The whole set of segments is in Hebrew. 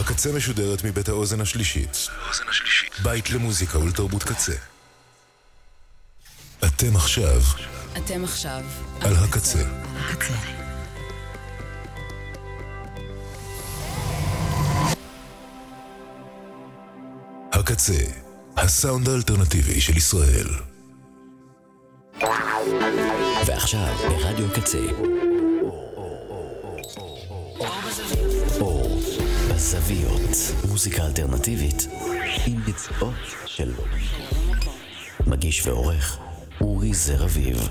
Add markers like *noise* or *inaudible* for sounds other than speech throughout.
הקצה משודרת מבית האוזן השלישית. בית למוזיקה ולתרבות קצה. אתם עכשיו אתם עכשיו על הקצה. הקצה. הקצה, הסאונד האלטרנטיבי של ישראל. ועכשיו ברדיו קצה. בזוויות, מוזיקה אלטרנטיבית עם ביצועות של מגיש ועורך אורי זר אביב.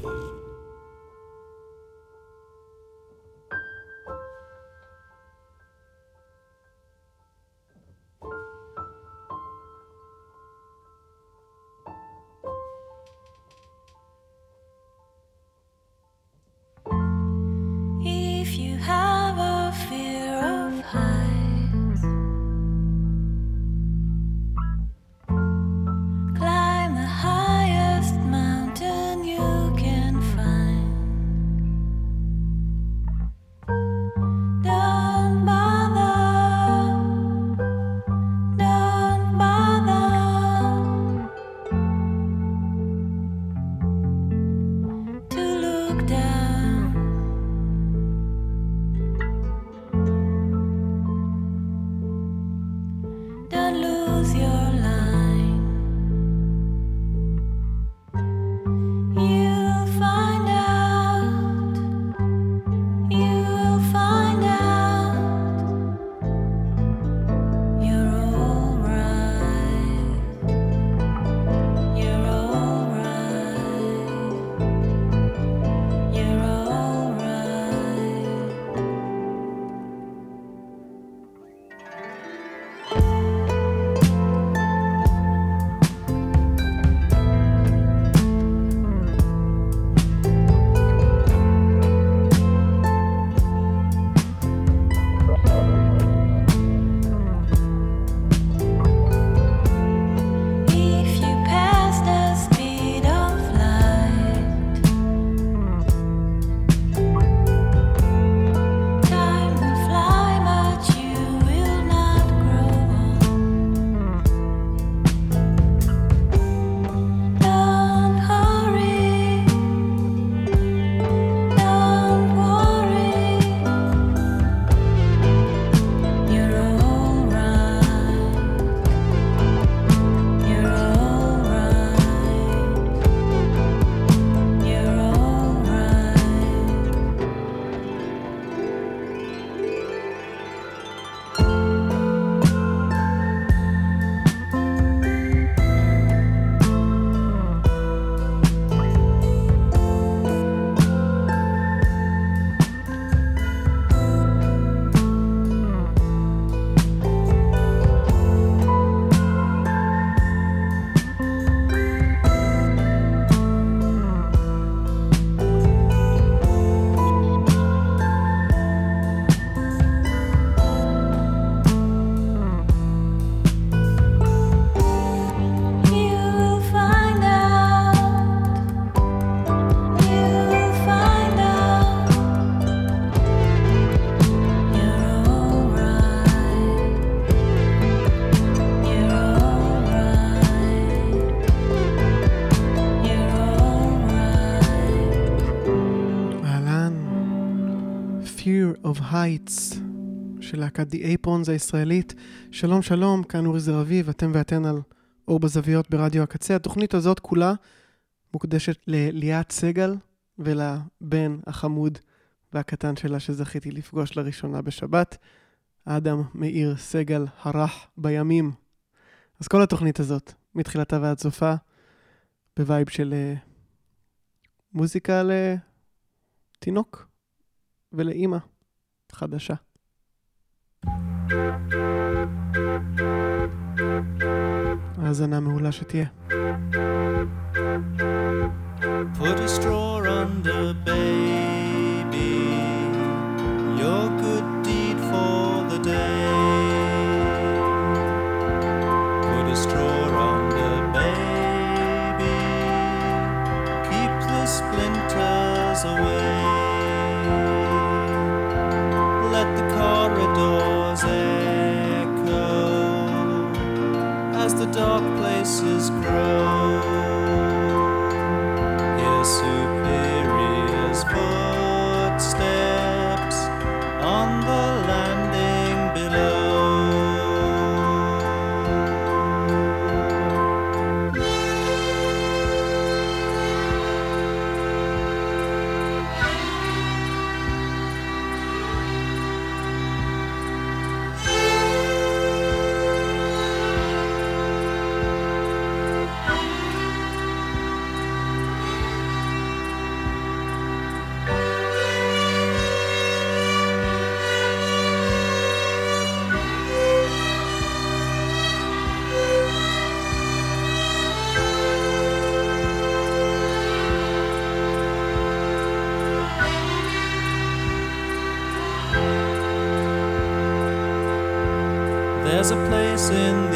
Heights של להקת The Aprons הישראלית. שלום שלום, כאן אורי זר אביב, אתם ואתן על אור בזוויות ברדיו הקצה. התוכנית הזאת כולה מוקדשת לליאת סגל ולבן החמוד והקטן שלה שזכיתי לפגוש לראשונה בשבת, אדם מאיר סגל הרך בימים. אז כל התוכנית הזאת, מתחילתה ועד סופה, ב vibe של אה, מוזיקה לתינוק ולאימא חדשה. האזנה מעולה שתהיה. Put a straw under baby, your good deed for the day. Put a straw under baby, keep the splinters away. corridors echo as the dark places grow. In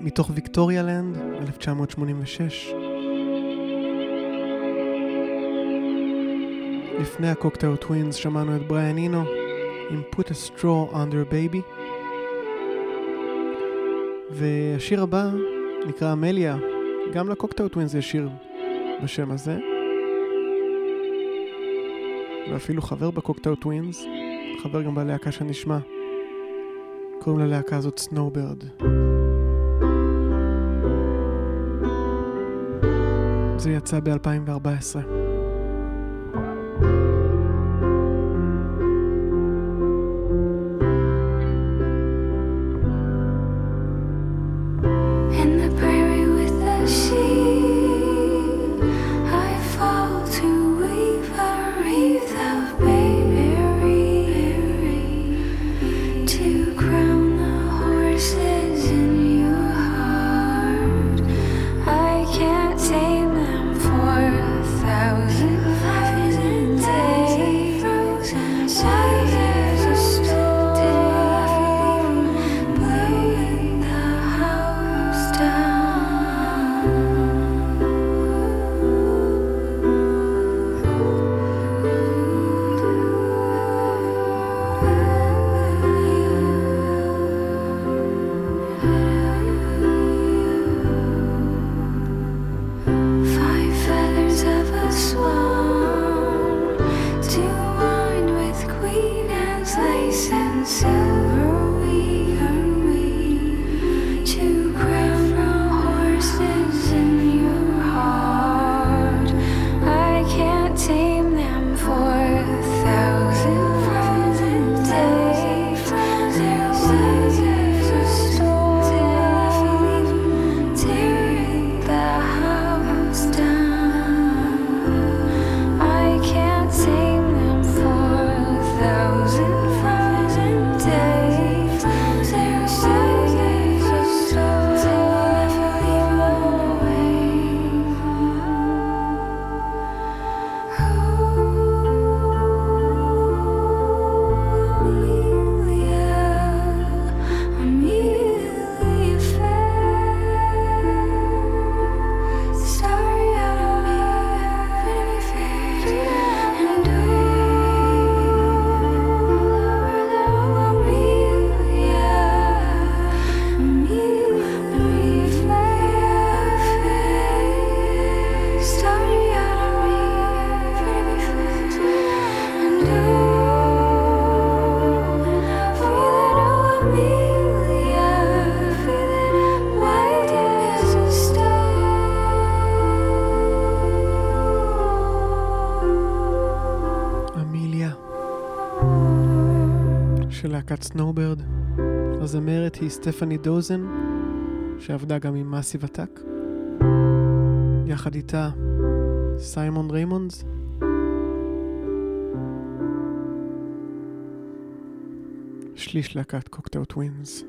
מתוך Victorialand, 1986. לפני ה Cocteau Twins שמענו את בריאן אינו עם Put a Straw Under a Baby. והשיר הבא נקרא אמליה, גם ל Cocteau Twins יש שיר בשם הזה. ואפילו חבר ב Cocteau Twins, חבר גם בלהקה שנשמע. קוראים ללהקה הזאת סנואוברד. זה יצא ב-2014. להקת Snowbird. הזמרת היא סטפני דוזן, שעבדה גם עם Massive Attack. יחד איתה סיימון ריימונדס. שליש להקת Cocteau Twins.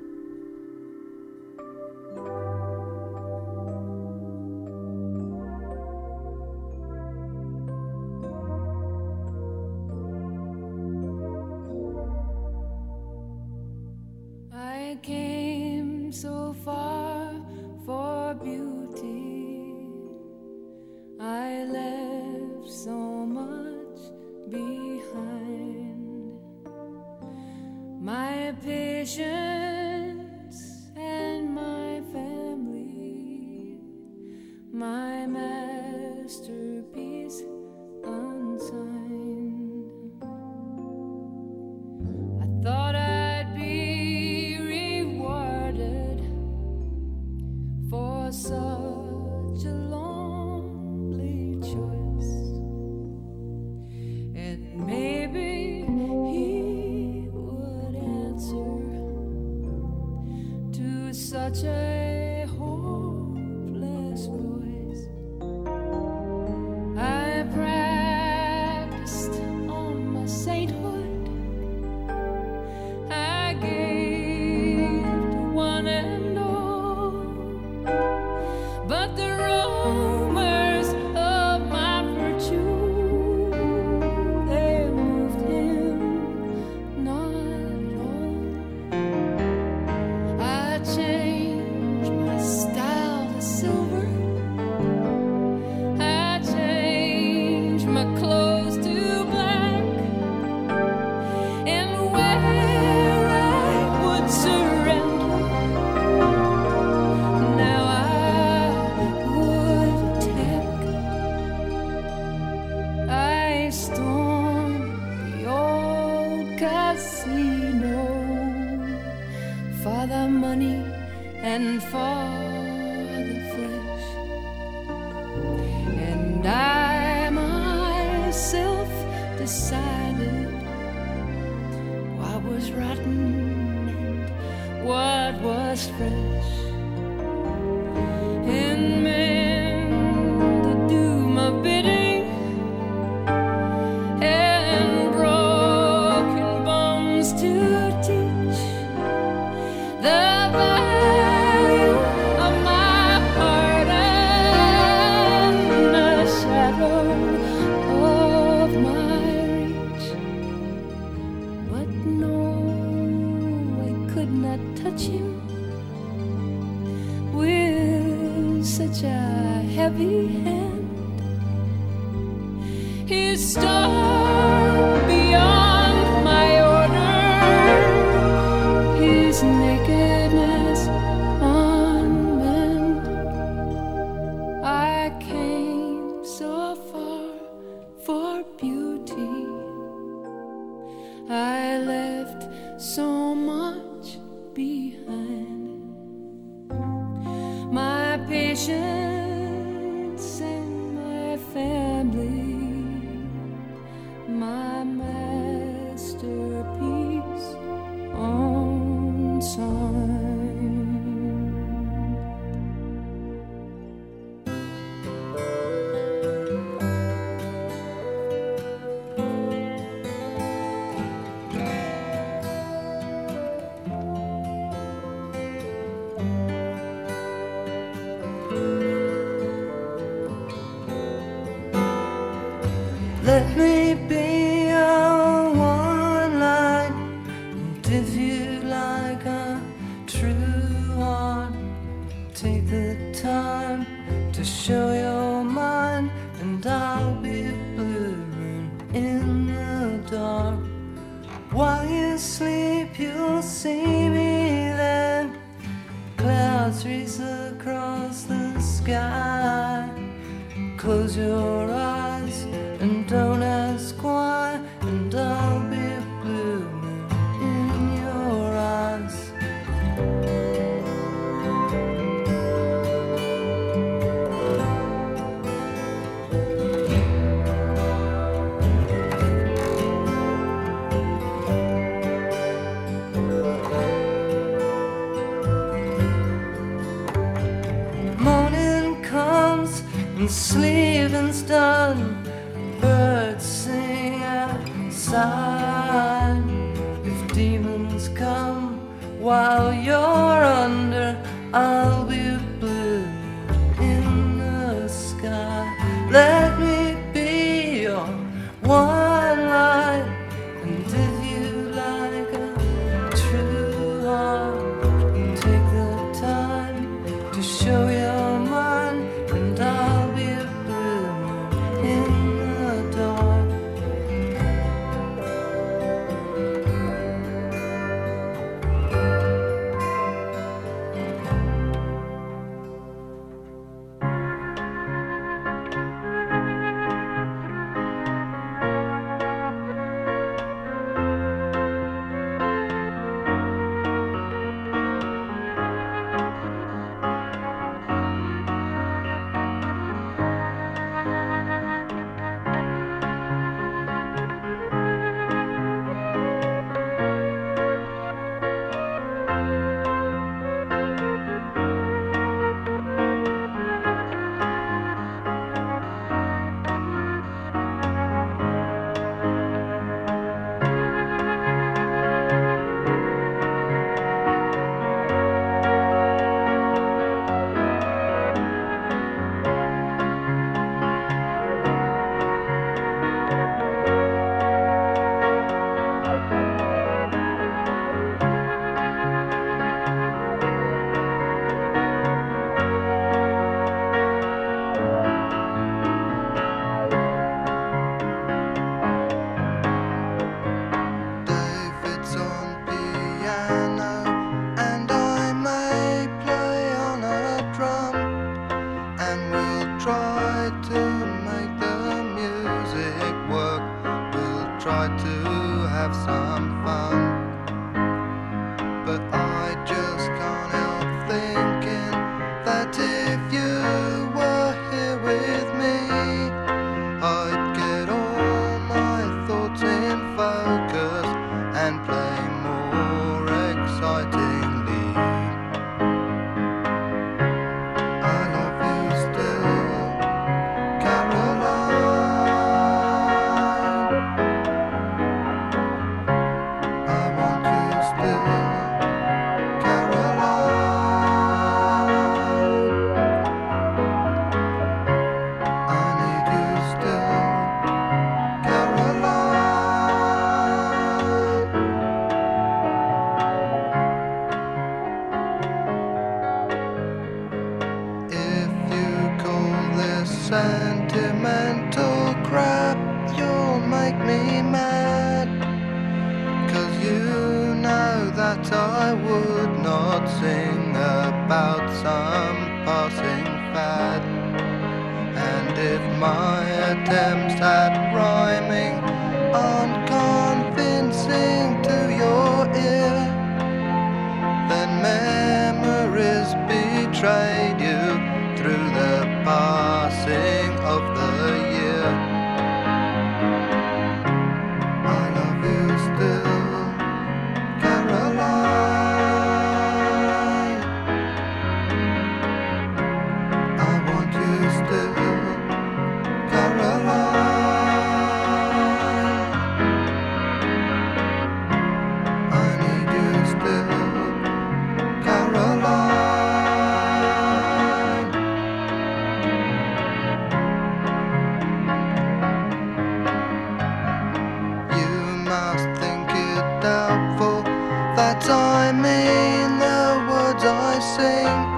I mean the words I sing,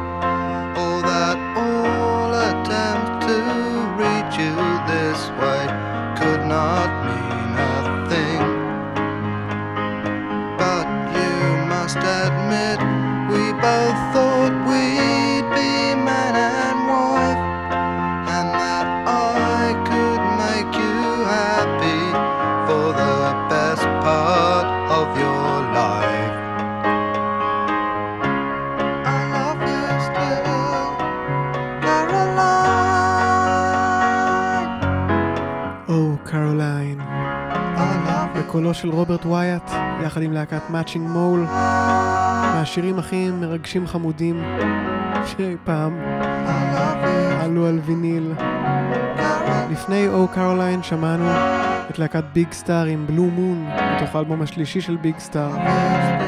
בקולו של רוברט וואייט, יחד עם להקת Matching Mole, מהשירים הכי מרגשים חמודים שאי פעם. עלו על ויניל. לפני O Caroline שמענו את להקת Big Star עם Blue Moon, מתוך האלבום השלישי של Big Star,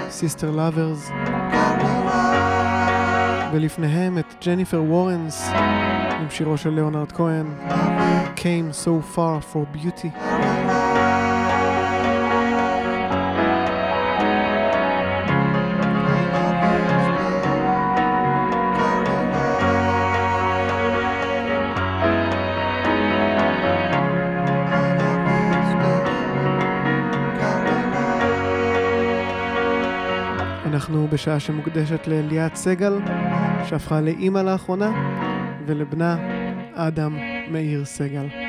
Sister Lovers, ולפניהם את ג'ניפר וורנס עם שירו של ליאונרד כהן, Came so far for beauty. בשעה שמוקדשת לליאת סגל, שהפכה לאימא לאחרונה, ולבנה אדם מאיר סגל.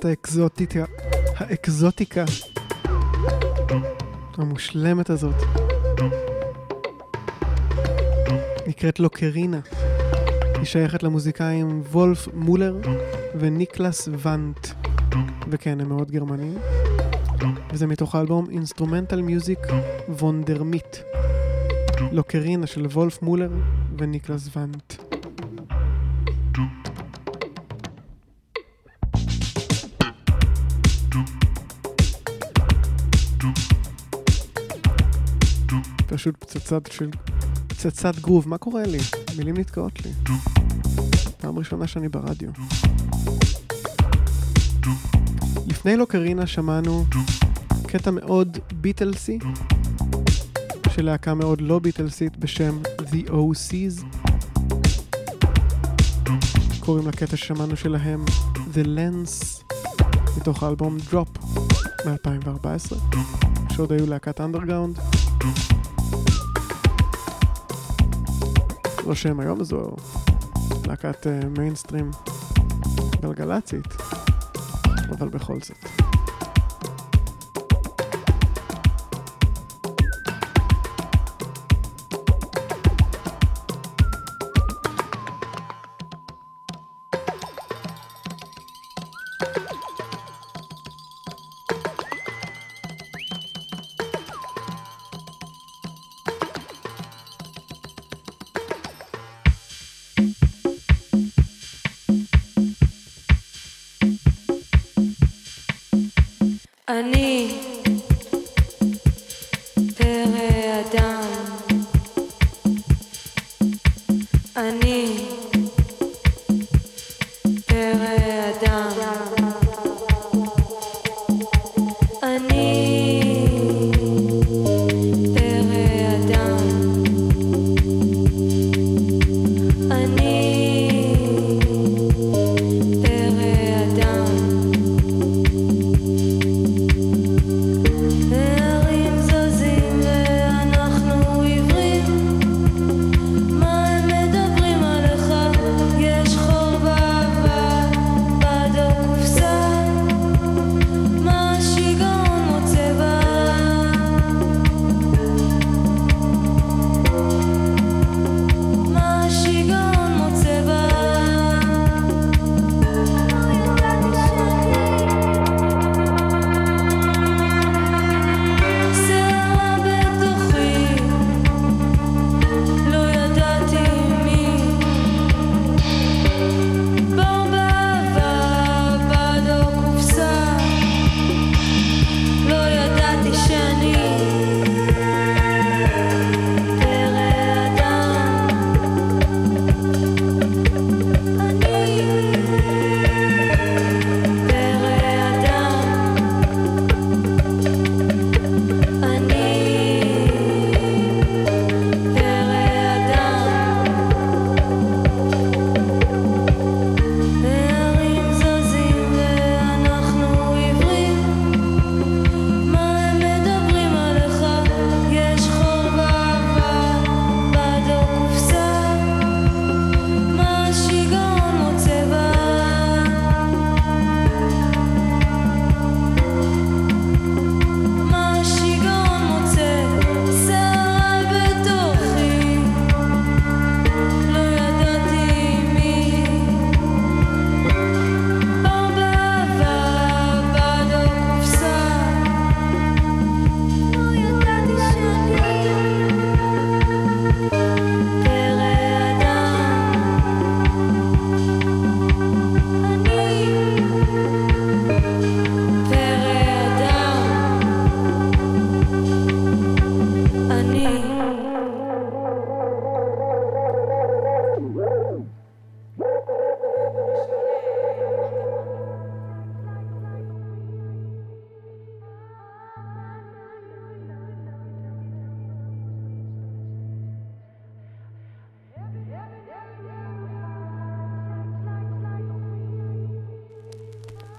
קצת האקזוטיקה, האקזוטיקה המושלמת הזאת. נקראת לוקרינה. היא שייכת למוזיקאים וולף מולר וניקלס ואנט. וכן, הם מאוד גרמנים. וזה מתוך האלבום אינסטרומנטל מיוזיק וונדרמיט. לוקרינה של וולף מולר וניקלס ואנט. פשוט פצצת של... פצצת גרוב, מה קורה לי? מילים נתקעות לי. פעם ראשונה שאני ברדיו. לפני לוקרינה שמענו קטע מאוד ביטלסי של להקה מאוד לא ביטלסית בשם The OCs. קוראים לקטע ששמענו שלהם The Lens מתוך האלבום Drop מ-2014 שעוד היו להקת אנדרגאונד. לא שהם היום זו להקת מיינסטרים גלגלצית, אבל בכל זאת.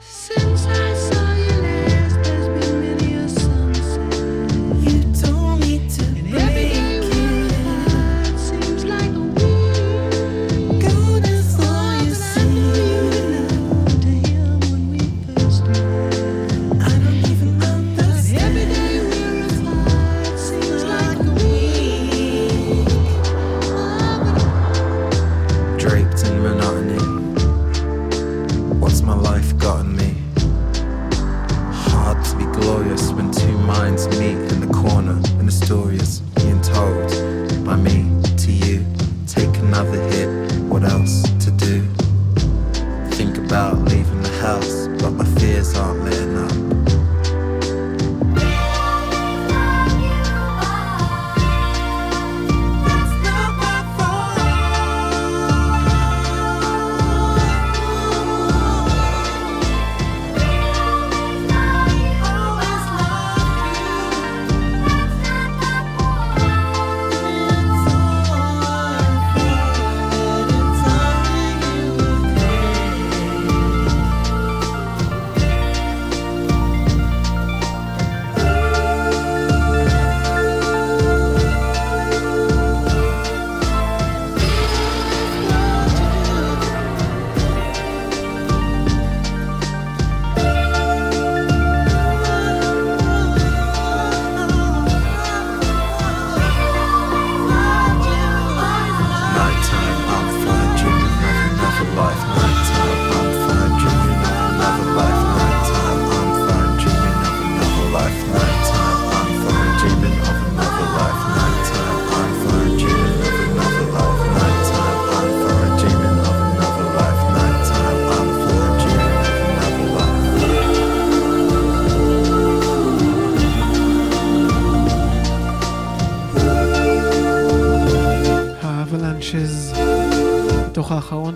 So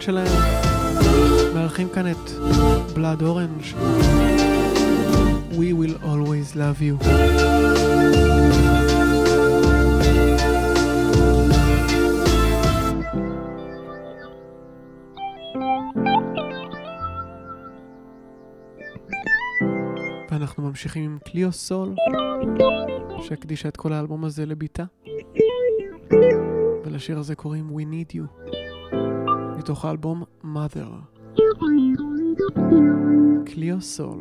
שלהם. מארחים כאן את בלאד אורנג' We will always love you. ואנחנו ממשיכים עם קליאו סול, שהקדישה את כל האלבום הזה לביתה. ולשיר הזה קוראים We Need You. מתוך האלבום Mother. קליאו סול.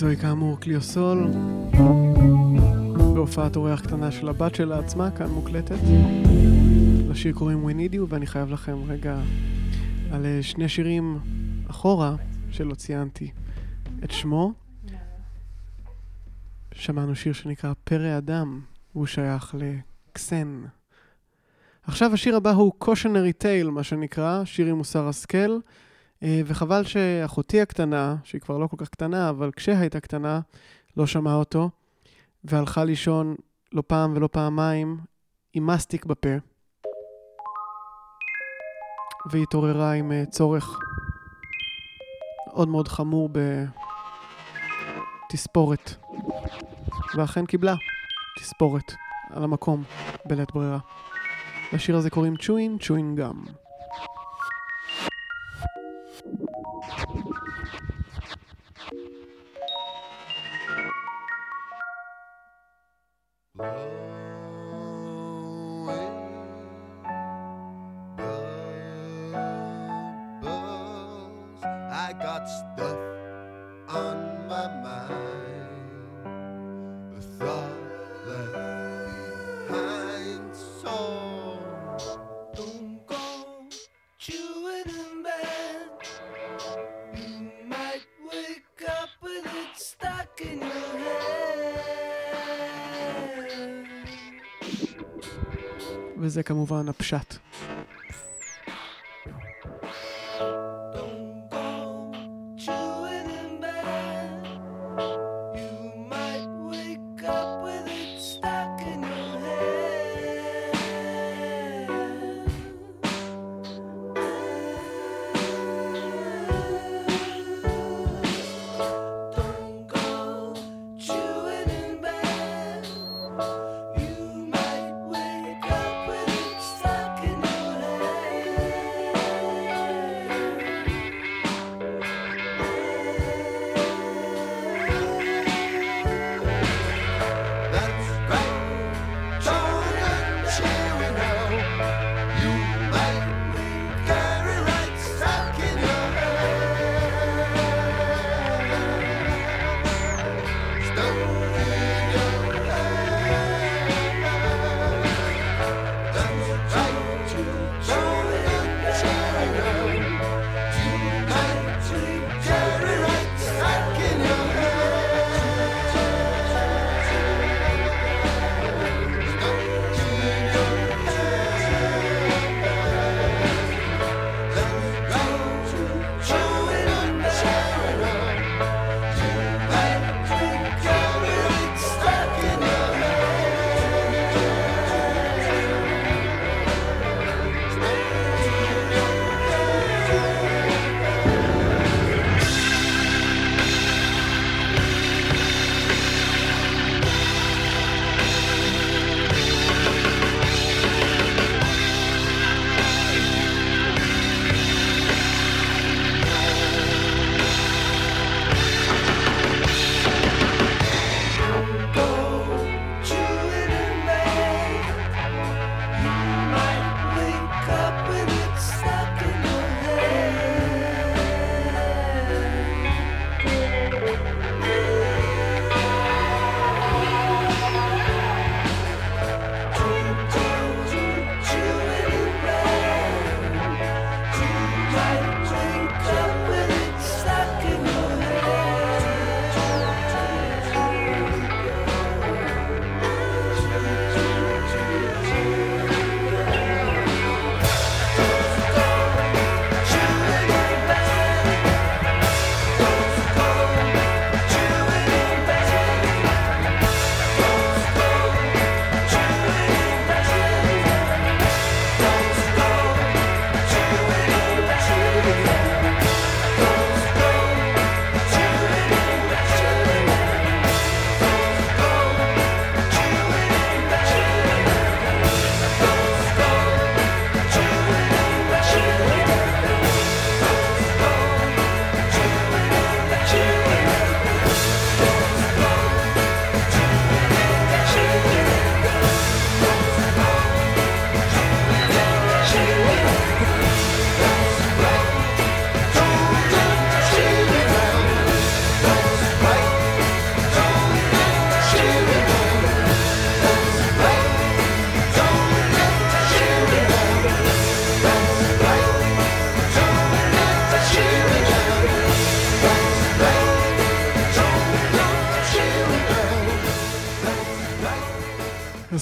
זוהי כאמור קליוסול, בהופעת אורח קטנה של הבת שלה עצמה, כאן מוקלטת. לשיר קוראים We Need You, ואני חייב לכם רגע על אה, שני שירים אחורה, שלא ציינתי את שמו. שמענו שיר שנקרא פרא אדם, הוא שייך לקסן. עכשיו השיר הבא הוא cautionary tale, מה שנקרא, שיר עם מוסר השכל, וחבל שאחותי הקטנה, שהיא כבר לא כל כך קטנה, אבל כשהייתה קטנה, לא שמעה אותו, והלכה לישון לא פעם ולא פעמיים עם מסטיק בפה, והתעוררה עם אה, צורך מאוד מאוד חמור בתספורת, ואכן קיבלה תספורת על המקום בלית ברירה. לשיר הזה קוראים צ'וין צ'וין גם. Oh. וזה כמובן הפשט.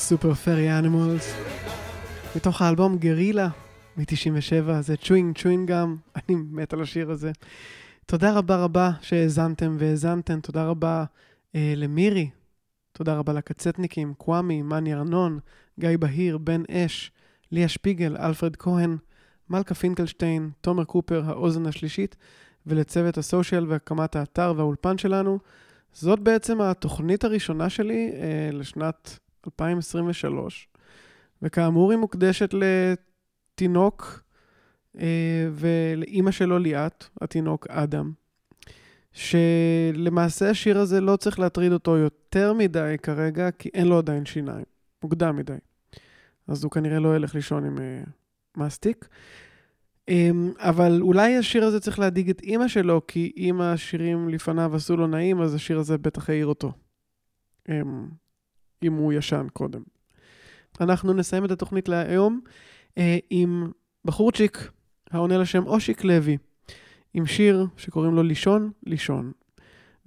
Super Furry Animals. מתוך האלבום גרילה מ-97, זה Chewing Chewing Gum, *laughs* אני מת על השיר הזה. תודה רבה רבה שהאזנתם והאזנתן, תודה רבה אה, למירי, תודה רבה לקצטניקים, קוואמי, מאני ארנון, גיא בהיר, בן אש, ליה שפיגל, אלפרד כהן, מלכה פינקלשטיין, תומר קופר, האוזן השלישית, ולצוות ה social והקמת האתר והאולפן שלנו. זאת בעצם התוכנית הראשונה שלי אה, לשנת 2023, וכאמור היא מוקדשת לתינוק אה, ולאימא שלו ליאת, התינוק אדם, שלמעשה השיר הזה לא צריך להטריד אותו יותר מדי כרגע, כי אין לו עדיין שיניים, מוקדם מדי. אז הוא כנראה לא ילך לישון עם אה, מסטיק. אמ, אבל אולי השיר הזה צריך להדאיג את אימא שלו, כי אם השירים לפניו עשו לו נעים, אז השיר הזה בטח העיר אותו. אמ, אם הוא ישן קודם. אנחנו נסיים את התוכנית להיום אה, עם בחורצ'יק העונה לשם אושיק לוי, עם שיר שקוראים לו לישון, לישון.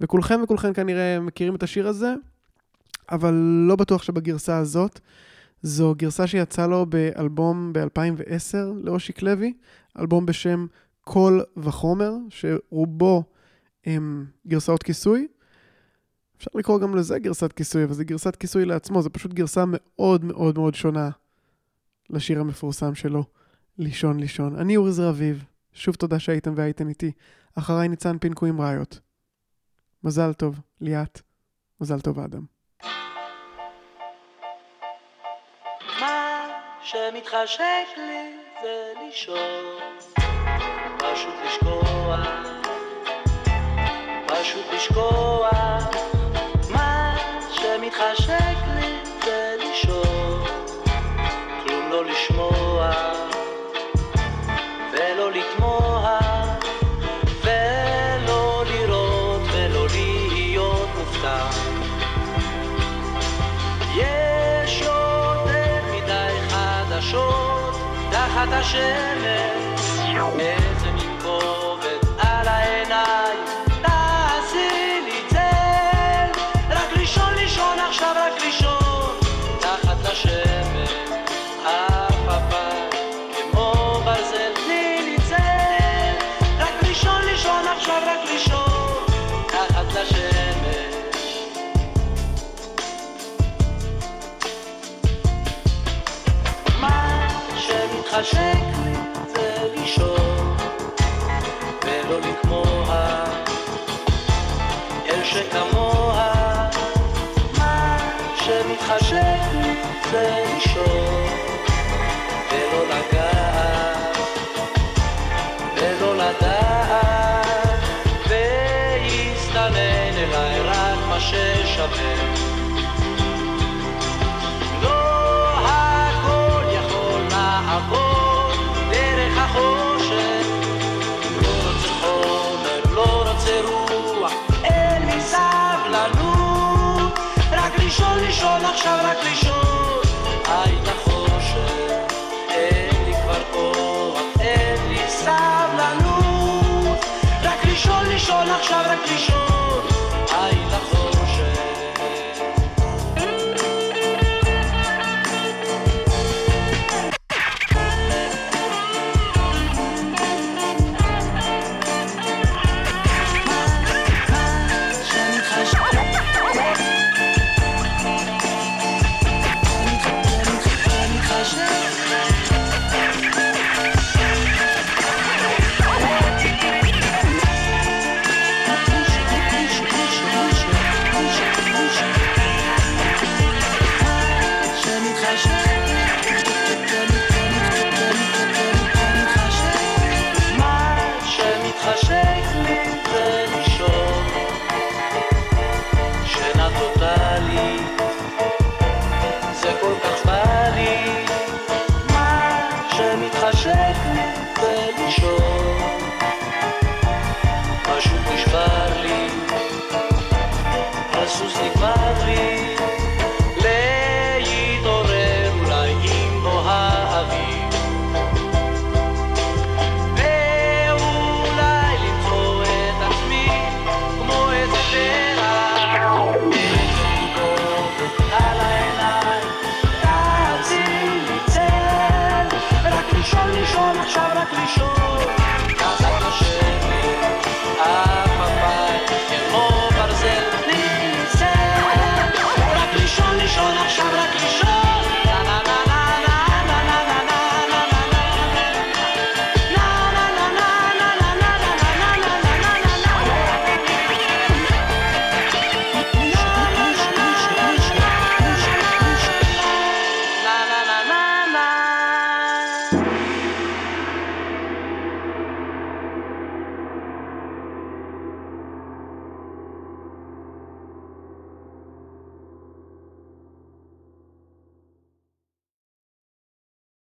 וכולכם וכולכן כנראה מכירים את השיר הזה, אבל לא בטוח שבגרסה הזאת. זו גרסה שיצאה לו באלבום ב-2010 לאושיק לוי, אלבום בשם קול וחומר, שרובו הם גרסאות כיסוי. אפשר לקרוא גם לזה גרסת כיסוי, אבל זה גרסת כיסוי לעצמו, זו פשוט גרסה מאוד מאוד מאוד שונה לשיר המפורסם שלו, לישון לישון. אני אורי זרביב, שוב תודה שהייתם והייתם איתי. אחריי ניצן פינקו עם ראיות. מזל טוב, ליאת. מזל טוב, אדם. שמתחשק לי זה לישון, פשוט לשכוח, פשוט לשכוח. שמתחשק לי לישון, כלום לא לשמוע, ולא לתמוה, ולא לראות ולא להיות מופתע. יש יותר מדי חדשות תחת השמש עכשיו רק לישון. היי לחושך אין לי כבר כוח אין לי סבלנות רק לישון, לישון עכשיו רק לישון